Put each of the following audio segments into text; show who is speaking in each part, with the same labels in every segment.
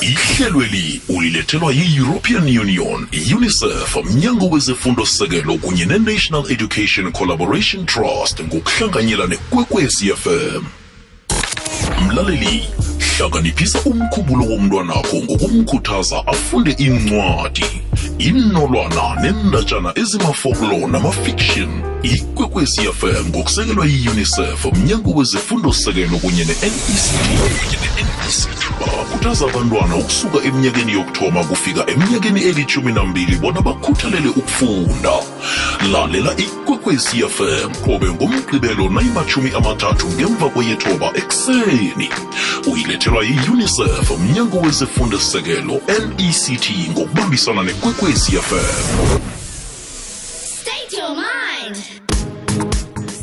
Speaker 1: ihlelweli ulilethelwa yi-european union unicef mnyango wezefundo sekelo kunye ne-national education collaboration trust ngokuhlanganyela nekwekwezi fm mlaleli hlakaniphisa umkhumbulo womntwanakho ngokumkhuthaza afunde incwadi inolwana nendatshana ezimafoklo namafiction. Ikwekwezi fm ngokusekelwa yi-unicef mnyango wezefundo sekelo kunye ne-nect bakhuthaza abantwana ukusuka eminyakeni yokuthoma kufika eminyakeni elithumi nambili bona bakhuthalele ukufunda. Lalela ikwekwezi fm qobe ngomgqibelo nayimathumi amathathu ngemva kweyethoba ekuseni. Uyilethelwa yi-unicef mnyango wezefundo sekelo nect ngokubambisana nekwekwezi fm
Speaker 2: State your mind.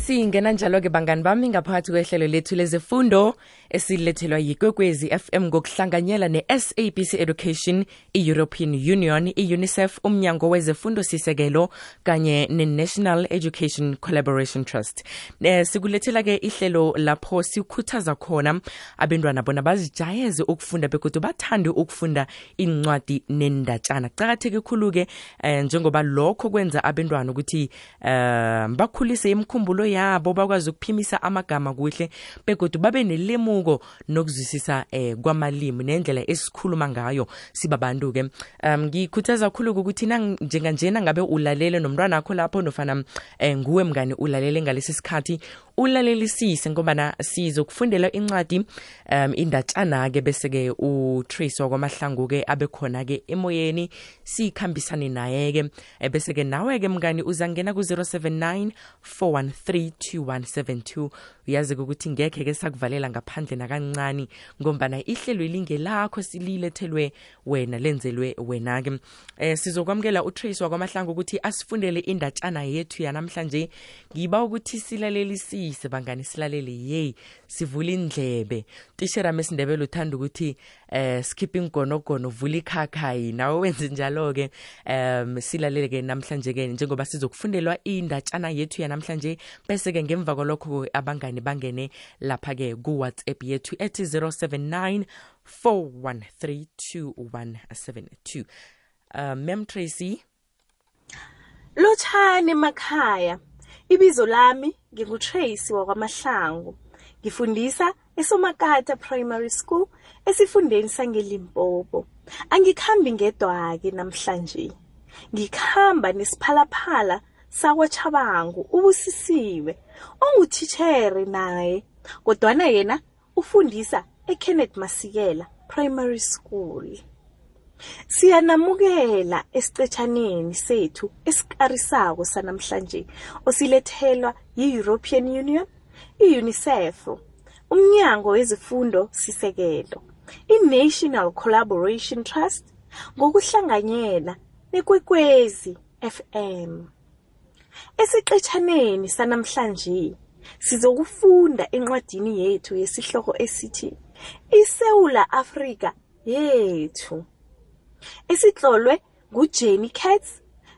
Speaker 3: Singena njalo-ke bangani bami ngaphakathi kwehlelo lethu lezefundo esilethelwa yikwekwezi fm ngokuhlanganyela ne-sabc education i-european union i-unicef umnyango wezefundo sisekelo kanye ne-national education collaboration trust. E, sikulethela-ke ihlelo lapho sikhuthaza khona abentwana bona bazijayeze ukufunda begodwa bathande ukufunda incwadi nendatshana kucakatheke khulu-ke eh, njengoba lokho kwenza abentwana ukuthi eh, bakhulise imkhumbulo yabo bakwazi ukuphimisa amagama kuhle begodwa babe nelemuko nokuzwisisa eh, kwamalimi nendlela esikhuluma ngayo sibabantu-ke. Um ngikhuthaza khulu ukuthi nang- njenganjena ngabe ulalele nomntwana akho lapho nofana eh, nguwe mngani ulalele ngalesi sikhathi ulalelisise ngobana sizokufundela incwadi um indatshana-ke bese-ke utrace wakwamahlangu-ke abe khona-ke emoyeni sikhambisane naye-ke. Eh, bese-ke nawe-ke mngani uzangena ku-079 413 2172 uyazi-ke ukuthi ngekhe-ke sakuvalela ngaphandle nakancane ngombana ihlelo elingelakho sililethelwe wena lenzelwe wena-ke. Eh sizokwamukela utrace wakwamahlangu ukuthi asifundele indatshana yethu yanamhlanje. Ngiba ukuthi silalelisise bangani silalele yeyi sivula indlebe tisherami esindebele uthanda ukuthi eh skip ingonogono vula ikhakhayi nawe wenze njalo-ke um silalele-ke namhlanje-ke njengoba sizokufundelwa indatshana yethu yanamhlanje bese-ke ngemva kwalokho abangani bangene lapha-ke ku-whatsapp yethu ethi 079 4132172 um mem tracy
Speaker 4: Lotshani emakhaya. Ibizo lami nginguTracy wakwamahlangu. Ngifundisa eSomakata Primary School esifundeni sangeLimpopo. Angikhambi ngedwa ke namhlanje. Ngikhamba nesiphalaphala sakwaChabangu ubusisiwe ongutithere naye kodwana yena ufundisa eKenneth Masikela Primary School. Siyanamukela esicetshaneni sethu esikarisako sanamhlanje osilethelwa yi-European Union, i-UNICEF, Umnyango Wezifundo Sisekelo, i-National Collaboration Trust ngokuhlanganyela nekwekwezi FM. Esixetshaneni sanamhlanje sizokufunda encwadini yethu yesihloko esithi iSewula Afrika yethu esitlolwe nguJenny Katz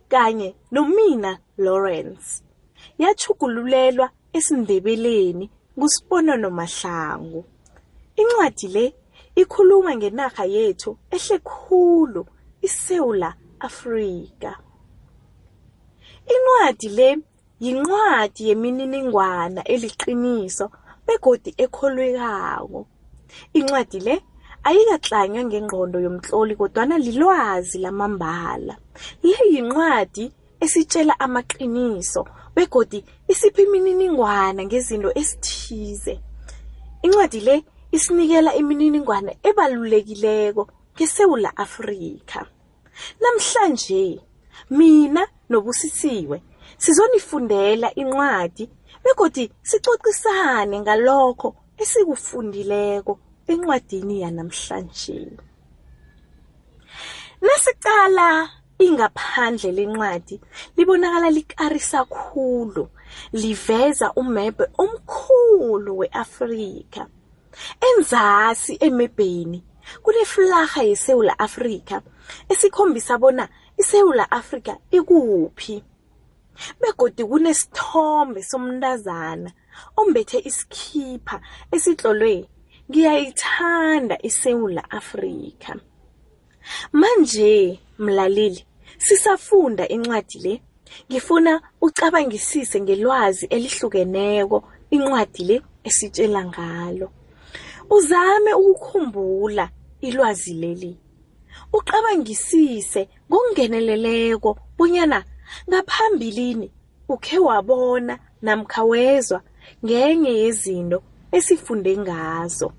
Speaker 4: kanye nomina Lawrence yachugululelwa esindebeleni nguSiponono Mahlangu incwadi le ikhuluma ngenarha yethu ehle khulu iSewula Afrika Incwadi le yincwadi yemininingwana eliqiniso begodi ekholwekako. Incwadi le ayikaklanywa ngengqondo yomtloli kodwana lilwazi lamambala. Le yincwadi esitshela amaqiniso begodi isipha imininingwana ngezinto esithize. Incwadi le isinikela imininingwana ebalulekileko ngeSewula Afrika. Namhlanje mina nobusisiwe sizonifundela incwadi begodi sicocisane ngalokho esikufundileko encwadini yanamhlanje. Nasiqala ingaphandle lencwadi libonakala likarisa khulu liveza umebe omkhulu weAfrika. Enzasi emebheni kuneflaga yeSewula Afrika esikhombisa bona iSewula Afrika ikuphi. Begodi kunesithombe somntazana ombethe isikhipha esitlolwe ngiyayithanda iSouth Africa manje mlaleli sisafunda incwadi le. Ngifuna ucabangisise ngelwazi elihlukeneko incwadi le esitshela ngalo. Uzame ukukhumbula ilwazi leli. Ucabangisise ngokungeneleleko bonyana ngaphambilini ukhe wabona namkha wezwa ngenye yezinto esifunde ngazo.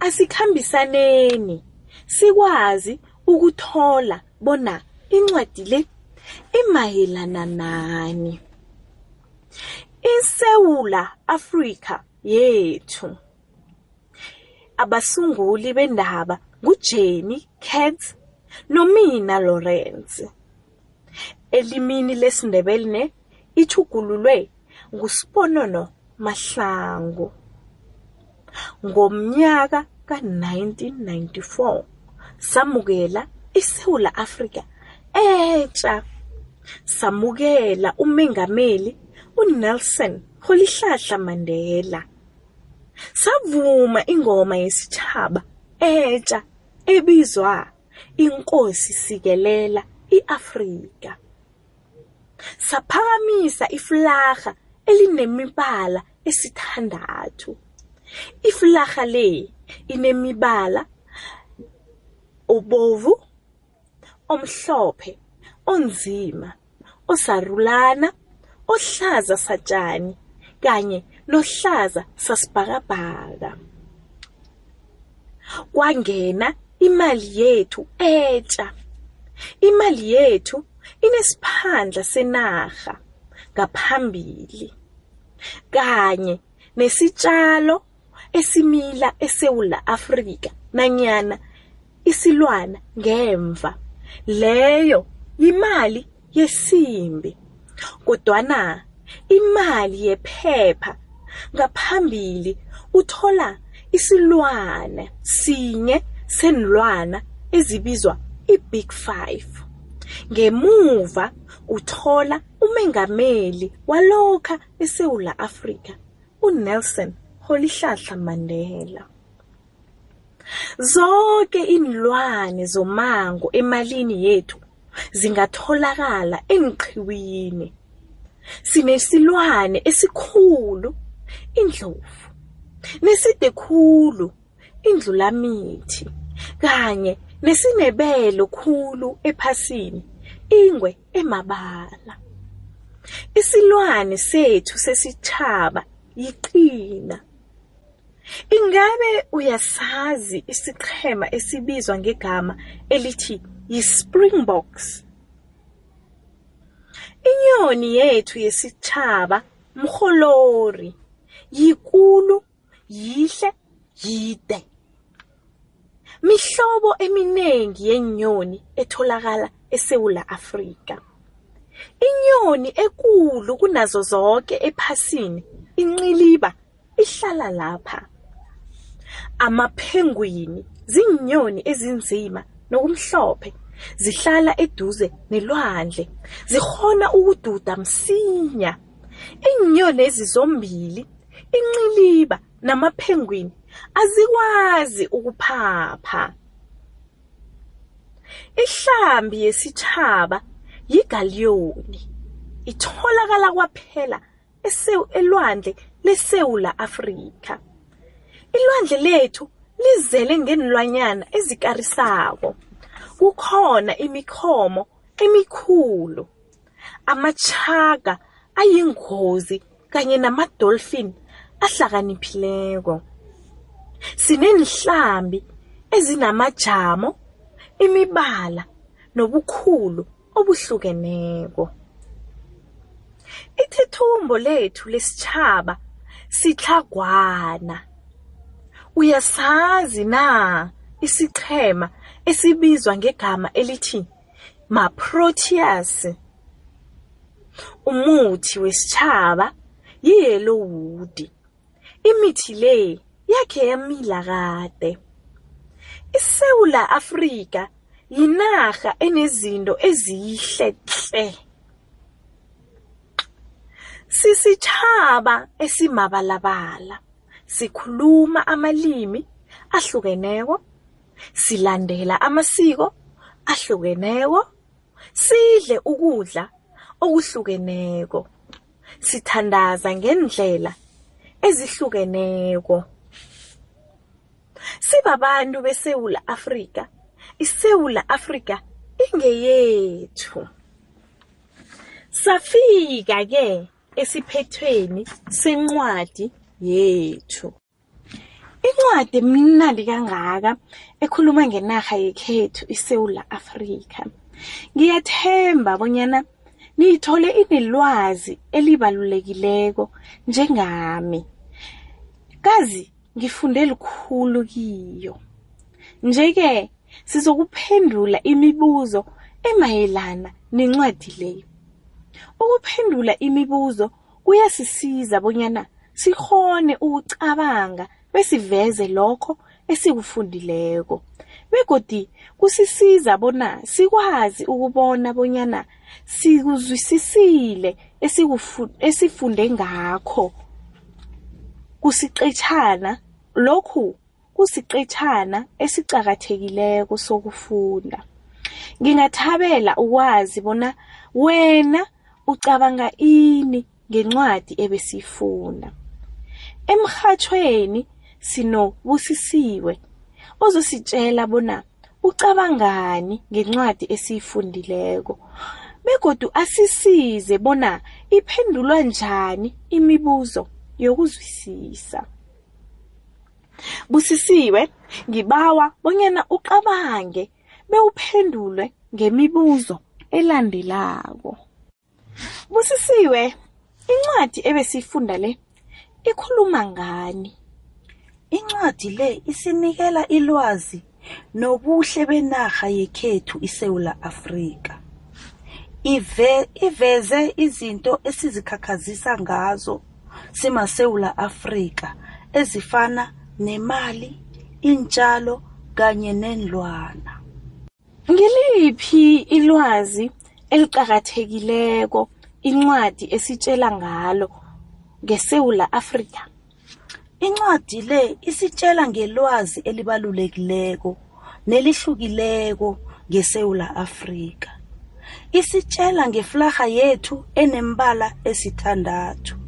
Speaker 4: Asikhambisaneni sikwazi ukuthola bona incwadi le imayelana nani. iSewula Afrika yethu. Abasunguli bendaba nguJannie Katz nomina Lawrence. Elimini lesindebele ne ichugululwe nguSiponono Mahlangu. Ngomnyaka ka1994 samukela iSouth Africa etsha samukela umengameli uNelson Rolihlahla Mandela. Savuma ingoma yesitshaba etsha ebizwa inkosi sikelela iAfrika. Saphakamisa iflaga elinemibala esithandathu. Iflaga le inemibala obovu omhlophe onzima osarulana ohlaza satshani kanye nohlaza sasibhakabhaka. Kwangena imali yethu etsha imali yethu inesiphandla senarha ngaphambili kanye nesitshalo esimila eSewula Afrika nanyana isilwana ngemva. Leyo imali yesimbi kodwana imali yephepha ngaphambili uthola isilwana sinye senilwana ezibizwa iBig 5 ngemuva uthola umengameli walokha eSouth Africa uNelson Rolihlahla Mandela. Zonke inilwane zomango emalini yethu zingatholakala enqiwini sinesilwane esikhulu indlovu neside khulu indlulamithi kanye nesinebelo khulu ephasini ingwe emabala. Isilwane sethu sesitshaba yiqina. Ingabe uyasazi isiqhema esibizwa ngegama elithi yi-springboks? Inyoni yethu yesitshaba mrholori. Yikulu yihle yide. Mihlobo eminengi yenyoni etholakala eSewula Afrika. Inyoni ekulu kunazo zonke ephasini inqiliba ihlala lapha. Amaphengwini zinyoni ezinzima nokumhlophe zihlala eduze nelwandle zikhona ukududa msinya. Inyoni ezizombili inqiliba namaphengwini azikwazi ukuphapha. Ihlambi yesitshaba yigaliyoni itholakala kwaphela elwandle leSewula Afrika. Ilwandle lethu lizele ngenilwanyana ezikarisako. Kukhona imikhomo emikhulu amachaga ayingozi kanye namadolphin ahlakaniphileko sinenhlambi ezinamajamo imibala nobukhulu obuhlukeneko. Ithethumbo lethu lesitshaba sitlhagwana. Uyasazi na isiqhema esibizwa ngegama elithi ma-proteas umuthi wesitshaba yiyellowwood imithi le yakhe yamila kade. Isewula afrika yinarha enezinto ezihle tle sisitshaba esimabalabala sikhuluma amalimi ahlukeneko, silandela amasiko ahlukeneko, sidle ukudla okuhlukeneko, sithandaza ngendlela ezihlukeneko. Sibabantu beSewula Afrika, iSewula Afrika ingeyethu. Safika ke esiphethweni sencwadi yethu. Incwadi emnandi kangaka ekhuluma ngenarha yekhethu iSewula Afrika. Ngiyathemba bonyana niyithole inelwazi elibalulekileko njengami. Kazi ngifunde likhulu kiyo. Nje-ke sizokuphendula imibuzo emayelana nencwadi le. Ukuphendula imibuzo kuyasisiza bonyana sikghone ukucabanga besiveze lokho esikufundileko. Begodi kusisiza bona sikwazi ukubona bonyana sikuzwisisile esifunde ngakho. Kusiqetjhana lokhu kusiqetjhana esiqakathekileko sokufunda. Ngingathabela ukwazi bona wena ucabanga ini ngencwadi ebesiyifunda. Emrhatjhweni sinobusisiwe ozositjela bona ucabangani ngencwadi esiyifundileko begodu asisize bona iphendulwa njani imibuzo yokuzwisisa. Busisiwe, ngibawa bonyana ucabange bewuphendule ngemibuzo elandelako. Busisiwe, incwadi ebesiyifunda le ikhuluma ngani?
Speaker 5: Incwadi le isinikela ilwazi nobuhle benarha yekhethu iSewula Afrika. Ive, iveze izinto esizikhakhazisa ngazo simaSewula Afrika ezifana nemali, iintjalo kanye nendlwana
Speaker 4: Ngiliphi ilwazi eliqakathekileko incwadi esitshela ngalo ngeSewula Afrika?
Speaker 5: Incwadi le isitshela ngelwazi elibalulekileko nelihlukileko ngeSewula Afrika. isitshela ngeflarha yethu enembala esithandathu.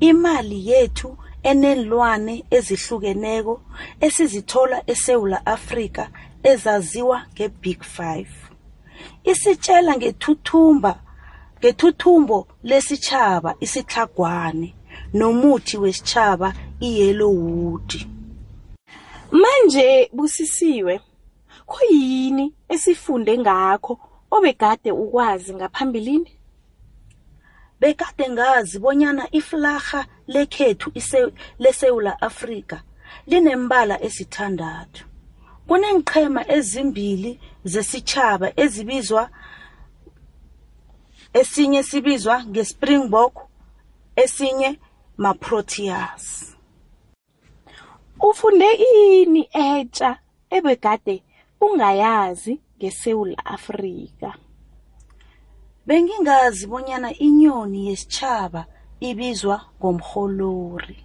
Speaker 5: Imali yethu eneenlwane ezihlukeneko esizithola eSewula Afrika ezaziwa nge-Big Five. Isitjela ngethuthumba ngethuthumbo lesitjhaba isitlhagwane nomuthi wesitjhaba i-yellowwood.
Speaker 4: Manje busisiwe, khuyini esifunde ngakho obegade ukwazi ngaphambilini?
Speaker 5: Bekade ngazi bonyana iflarha lekhethu leSewula Afrika linembala esithandathu. Kuneenqhema ezimbili zesitjhaba ezibizwa esinye sibizwa ngeSpringbok, esinye maProteas.
Speaker 4: Ufunde ini etja ebegade ungayazi ngeSewula Afrika?
Speaker 5: Bengingazi bonyana inyoni yesitjhaba ibizwa ngomrholori.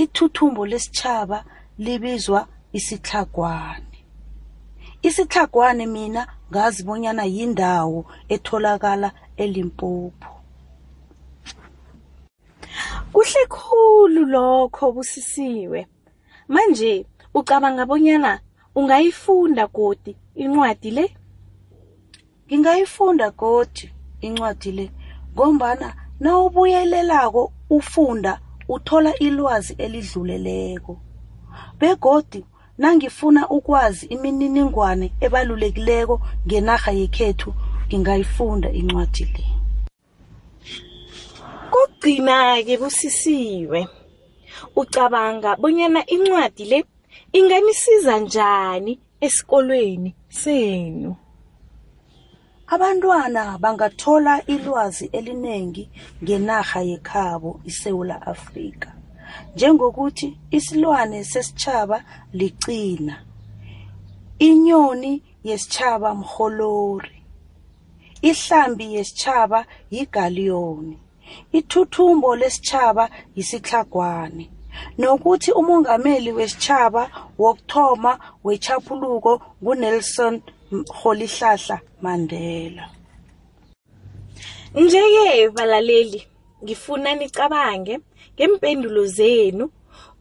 Speaker 5: Ithuthumbo lesitjhaba libizwa isitlhagwane. Isitlhagwane mina ngazi bonyana yindawo etholakala eLimpopo.
Speaker 4: Kuhle khulu lokho busisiwe. Manje ucabanga bonyana ungayifunda godi incwadi le?
Speaker 5: Ngingayifunda godi incwadi le ngombana nawubuyelelako ufunda uthola ilwazi elidluleleko. Begodi nangifuna ukwazi imininingwane ebalulekileko ngenarha yekhethu ngingayifunda incwadi le.
Speaker 4: Kugcina-ke busisiwe. Ucabanga bonyana incwadi le inganisiza njani esikolweni senu?
Speaker 5: Abantwana bangathola ilwazi elinengi ngenarha yekhabo iSewula Afrika. Njengokuthi isilwane sesitjhaba licina. Inyoni yesitjhaba mrholori. Ihlambi yesitjhaba yigaliyoni. Ithuthumbo lesitjhaba yisitlhagwane. nokuthi umongameli wesitjhaba wokuthoma wechaphuluko nguNelson Rholihlahla Mandela.
Speaker 4: Nje-ke balaleli, ngifuna nicabange ngempendulo zenu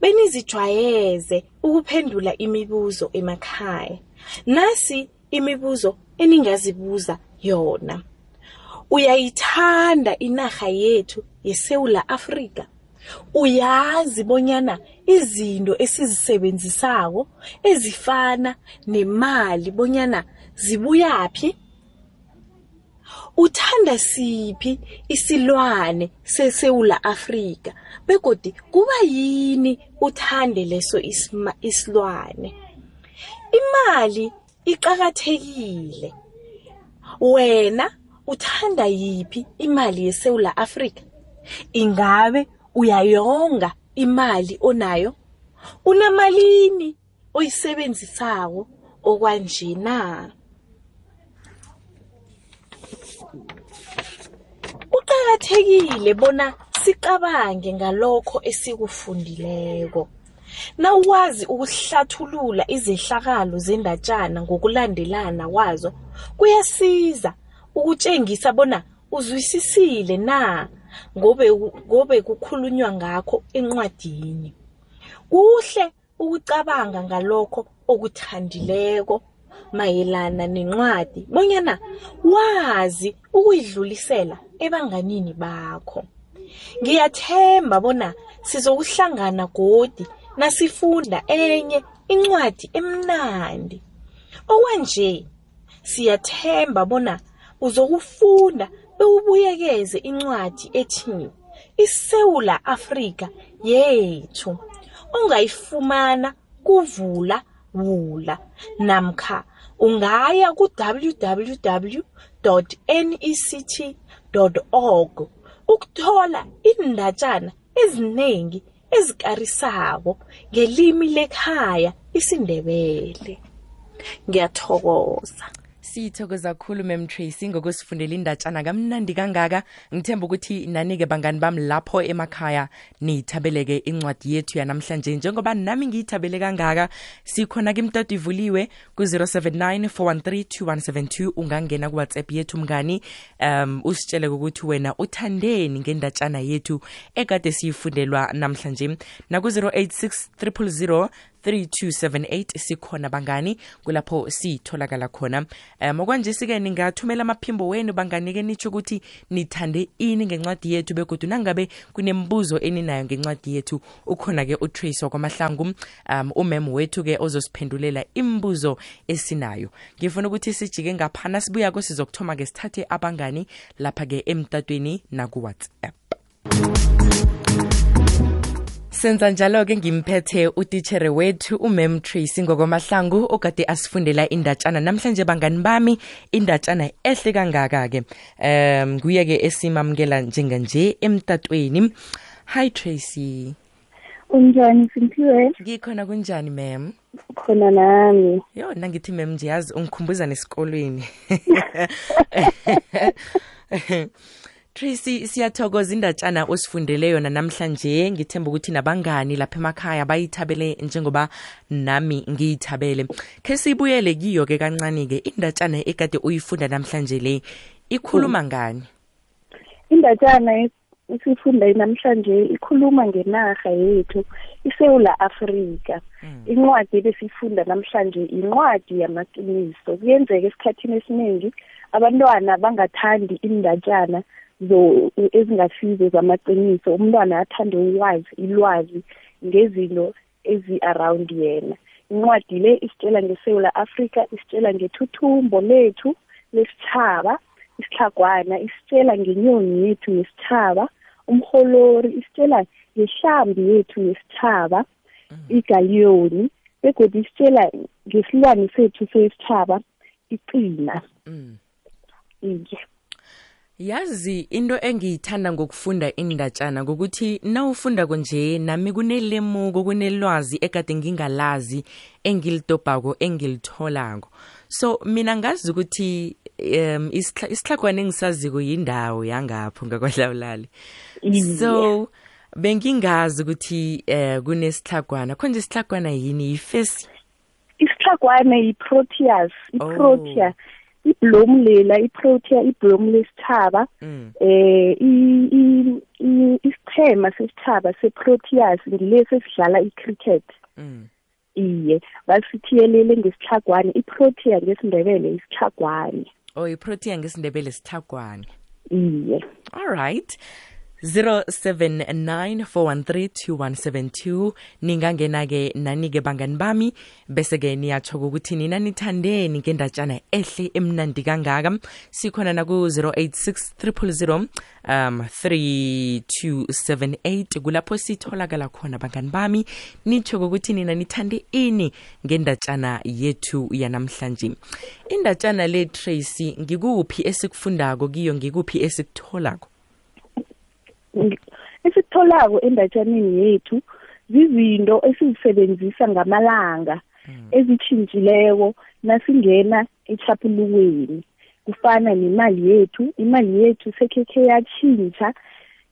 Speaker 4: benizijwayeze ukuphendula imibuzo emakhaya. Nasi imibuzo eningazibuza yona. Uyayithanda inarha yethu yeSewula Afrika? Uyazi bonyana izinto esizisebenzisako ezifana nemali bonyana zibuyaphi? Uthanda siphi isilwane seSewula Afrika begodi kuba yini uthande leso isilwane? Imali iqakathekile. Wena uthanda yiphi imali yeSewula Afrika? Ingabe uyayonga imali onayo? Unamalini oyisebenzisako okwanje na? Kuqakathekile bona sicabange ngalokho esikufundileko. Nawazi ukuhlathulula izehlakalo zendatjana ngokulandelana kwazo, kuyasiza ukutjengisa bona uzwisisile na ngobe ngobe kukhulunywa ngakho encwadini. Kuhle ukucabanga ngalokho okuthandileko mayelana nencwadi bonyana wazi ukuyidlulisela ebanganini bakho. Ngiyathemba bona sizokuhlangana godi nasifunda enye incwadi emnandi. Okwanje siyathemba bona uzokufunda bewubuyekeze incwadi ethi iSewula Afrika yethu ongayifumana kuvula vula namkha ungaya ku www.nect.org ukuthola iindatjana ezinengi ezikarisako ngelimi lekhaya isiNdebele. Ngiyathokoza.
Speaker 3: Sithokoza khulu mem tracy ngokusifundela indatshana kamnandi kangaka. Ngithemba ukuthi nani-ke bangani bami lapho emakhaya niyithabeleke incwadi yethu yanamhlanje. Njengoba nami ngiyithabele kangaka sikhona kimtatu ivuliwe ku-079 413 ungangena kuwhatsapp yethu mngani um usitshele ukuthi wena uthandeni ngendatshana yethu ekade siyifundelwa namhlanje. Naku-086 000 3278 sikhona bangani kulapho sitholakala khona. Um okwanjesi-ke ningathumela amaphimbo wenu bangani-ke nitsho ukuthi nithande ini ngencwadi yethu begodwa nangabe kunembuzo eninayo ngencwadi yethu ukhona-ke utrace wakwamahlangu um umem wethu-ke ozosiphendulela imibuzo esinayo. Ngifuna ukuthi sijike ngaphana sibuyako sizokuthoma-ke sithathe abangani lapha-ke emtatweni nakuwhatsapp. Senza njalo-ke ngimphethe utitshere wethu umem tracy ngokwamahlangu okade asifundela indatshana namhlanje bangani bami indatshana ehle kangaka-ke. Um nguye-ke esimamukela njenganje emtatweni. Hi tracy.
Speaker 6: Unjani simphiwe
Speaker 3: ngikhona kunjani mem
Speaker 6: khona nami.
Speaker 3: Yo nangithi mem nje yazi ungikhumbuza nesikolweni. Tracy siyathokoza indatshana osifundele yona namhlanje. Ngithemba ukuthi nabangani lapha emakhaya bayithabele njengoba nami ngiyithabele. Ke sibuyele kiyo ke kancane ke indatshana ekade uyifunda namhlanje le ikhuluma ngani?
Speaker 6: Indatshana isifunda namhlanje ikhuluma ngenarha yethu iSewula Afrika. Incwadi besifunda namhlanje incwadi yamaqiniso kuyenzeka esikhathini esiningi abantwana bangathandi indatshana ezingasizo zamaqiniso umntwana athande ukwazi ilwazi ngezinto ezi-around yena. Incwadi le isitshela ngesewula afrika isitshela ngethuthumbo lethu lesithaba isihlagwana isitshela ngenyoni yethu yesithaba umholori isitshela ngehlambi yethu yesithaba igaliyoni begodwa isitshela ngesilwane sethu sesithaba iqina.
Speaker 3: Mm.
Speaker 6: iye
Speaker 3: yazi into engiyithanda ngokufunda indatshana ngokuthi nawufunda konje nami kunelemuko kunelwazi ekade ngingalazi engilidobhako engilitholako. So mina ngazi ukuthi um isihlagwane engisaziko yindawo yangapho ngakwadlawulale so bengingazi ukuthi eh kunesihlagwana konje isihlagwana yini? Yifesi
Speaker 6: isihlagwane yi-proteus
Speaker 3: Oh.
Speaker 6: I-protea iblomu lela i-protea iblomu lesithaba
Speaker 3: Mm.
Speaker 6: eh i- i- i- isichema sesithaba se-proteus ngilesi esidlala i-cricket.
Speaker 3: Mm.
Speaker 6: iye basithiyelele ngesihlagwane i-protea ngesindebele isihlagwane
Speaker 3: oh iprotein ngesindebele sithagwane
Speaker 6: iye.
Speaker 3: Alright 0794132172 ningangena-ke nani-ke bangani bami bese-ke niyatsho ukuthi nina nithandeni ngendatshana ehle emnandi kangaka. Sikhona naku-086 000 um 3278 kulapho sitholakala khona bangani bami. Nitsho ukuthi nina nithande ini ngendatshana yethu yanamhlanje. Indatshana le tracy ngikuphi esikufundako kiyo ngikuphi esikutholako
Speaker 6: esikutholako endatshaneni yethu zizinto esizisebenzisa ngamalanga ezitshintshileko nasingena echapulukweni kufana nemali yethu imali yethu sekhekhe yatshintsha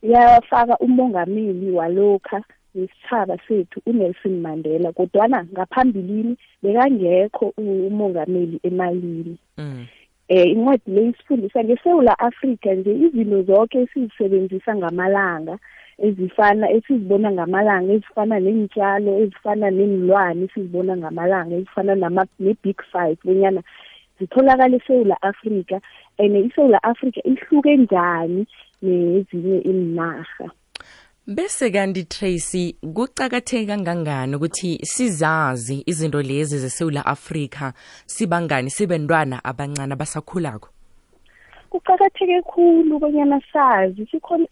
Speaker 6: yafaka umongameli walokha wesitjhaba sethu uNelson Mandela kodwana ngaphambilini bekangekho umongameli emalini.
Speaker 3: Mm.
Speaker 6: Eh incwadi le isifundisa ngeSouth Africa nje izinto zonke esizisebenzisa ngamalanga ezifana esizibona ngamalanga ezifana neentjalo ezifana nemilwane esizibona ngamalanga ezifana ne-big five bonyana zitholakala eSouth Africa and iSouth Africa ihluke njani nezinye iinarha.
Speaker 3: Bese kanti tracy kucakatheke kangangani ukuthi sizazi izinto lezi zesewula afrika? Sibangani? Sibentwana abancane abasakhulako?
Speaker 6: Kuqakatheke khulu bonyana sazi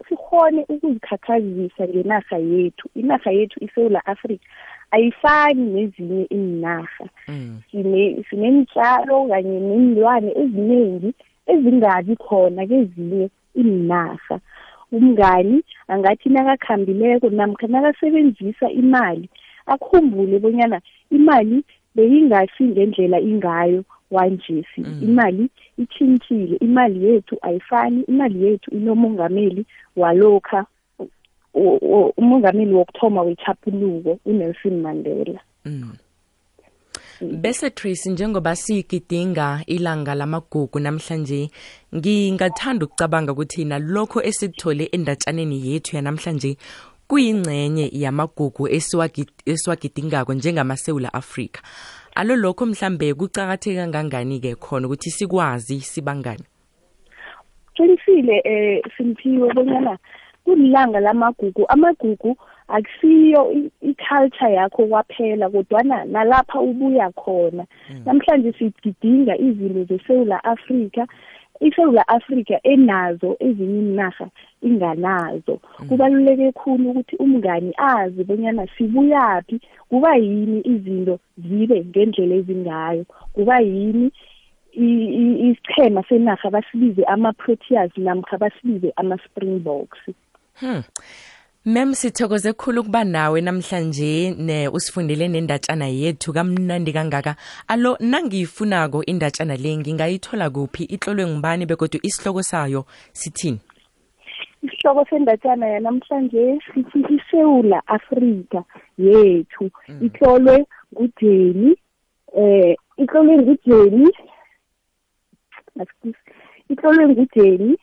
Speaker 6: sikhone ukuzikhakhazisa ngenarha yethu. Inarha yethu iSouth Africa ayifani nezinye iinarha.
Speaker 3: Mm.
Speaker 6: sine sineentjalo kanye neenlwane eziningi ezingabi khona kezinye iinarha. Umngani angathi nakakhambileko namkha nakasebenzisa imali akhumbule bonyana imali beyingasi ngendlela ingayo wanjesi. Imali itshintshile imali yethu ayifani imali yethu inomongameli walokha u- u- umongameli wokuthoma wechapuluko uNelson Mandela.
Speaker 3: Mm. Bese tracy njengoba sigidinga ilanga lamagugu namhlanje ngingathanda ukucabanga ukuthi nalokho esikuthole endatshaneni yethu yanamhlanje kuyingcenye yamagugu esiwagi- esiwagidingako njengamasewula afrika. Alo lokho mhlambe kucakatheke kangangani-ke khona ukuthi sikwazi sibangani
Speaker 6: qinisile eh simphiwe bonyana kulilanga lamagugu amagugu akusiyo i- i-culture yakho kwaphela kodwana nalapha ubuya khona. Namhlanje sigidinga izinto zeSouth Africa iSouth Africa enazo ezinye iinarha inganazo. Kubaluleke khulu ukuthi umngani azi bonyana sibuyaphi kuba yini izinto zibe ngendlela ezingayo kuba yini i- i- isichema senarha basibize ama-proteas namkha basibize ama-springboks.
Speaker 3: Hmm. Mem sithokoze khulu ukuba nawe namhlanje ne usifundele nendatshana yethu kamnandi kangaka. Alo nangiyifunako indatshana le ngingayithola kuphi? Itlolwe ngubani begodu isihloko sayo sithini?
Speaker 6: isihloko sendatshana yanamhlanje sithi isewula afrika yethu itlolwe ngujeni eh itlolwe ngujeni itlolwe ngujeni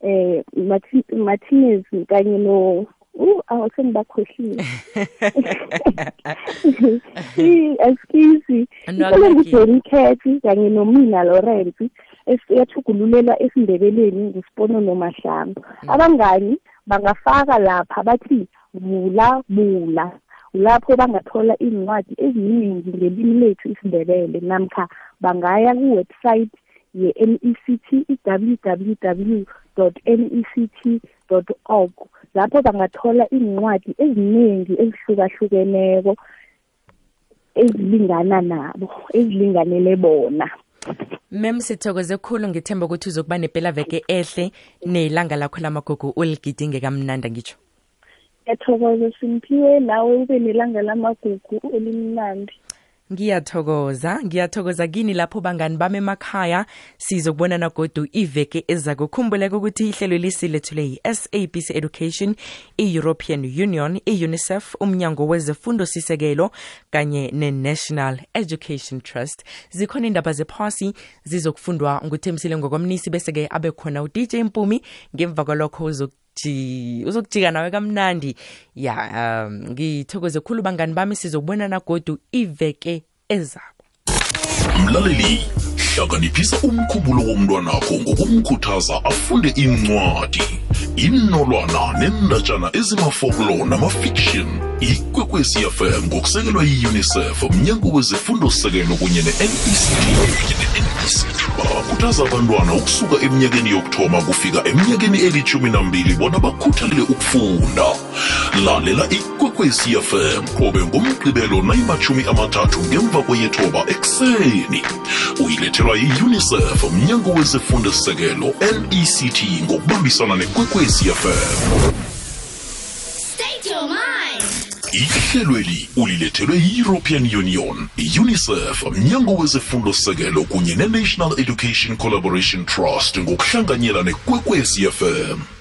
Speaker 6: eh Marti- martinez kanye no uh I- excuse ngujeni cat kanye nomina lawrence esiyathugululela esindebeleni ngusiponono mahlangu abangani bangafaka lapha bathi vula bula lapho bangathola iincwadi eziningi ngelimi lethu isindebele namkha bangaya kuwebsite ye-nect i-www nect org. Lapho bangathola iincwadi eziningi ezihlukahlukeneko ezilingana nabo ezilinganele bona.
Speaker 3: Mem sithokoze khulu. Ngithemba ukuthi uzokuba nepela veke ehle nelanga lakho lamagugu uligidinge kamnanda ngitsho.
Speaker 6: ngiyathokoza simphiwe nawe ube nelanga lamagugu elimnandi.
Speaker 3: Ngiyathokoza. Ngiyathokoza kini lapho bangani bami emakhaya. Sizokubonana godu iveke ezako khumbuleka ukuthi ihlelo lisilethule yi-sabc education i-european union i-unicef umnyango wezefundo sisekelo kanye ne-national education trust. Zikhona indaba zephasi zizokufundwa nguthembisile ngokwamnisi bese-ke abe khona udj mpumi. Ngemva kwalokho uzok ji uzokujika nawe kamnandi. Ya um ngithokoze khulu bangani bami sizokubonana godu iveke ezako.
Speaker 1: Mlaleli hlakaniphisa umkhubulo womntwanakho ngokumkhuthaza afunde incwadi inolwana nendatshana ezimafoklo namafiction ikwekwecfm ngokusekelwa yi-unicef mnyango wezifundo-sekelo kunye ne-nect bakhuthaza abantwana ukusuka eminyakeni yokuthoma kufika eminyakeni elithumi nambili bona bakhuthalele ukufunda. Lalela ikwekwecfm qobe ngomgqibelo nayimatshumi amathathu ngemva kweyethoba ekuseni. Uyilethelwa yi-unicef mnyango wezifundo-sekelo nect ngokubambisana nekwekwecfm
Speaker 2: State your mind.
Speaker 1: ihlelweli ulilethelwe yi-european union i-unicef mnyango wezifundo-sekelo kunye ne-national education collaboration trust ngokuhlanganyela nekwekwecfm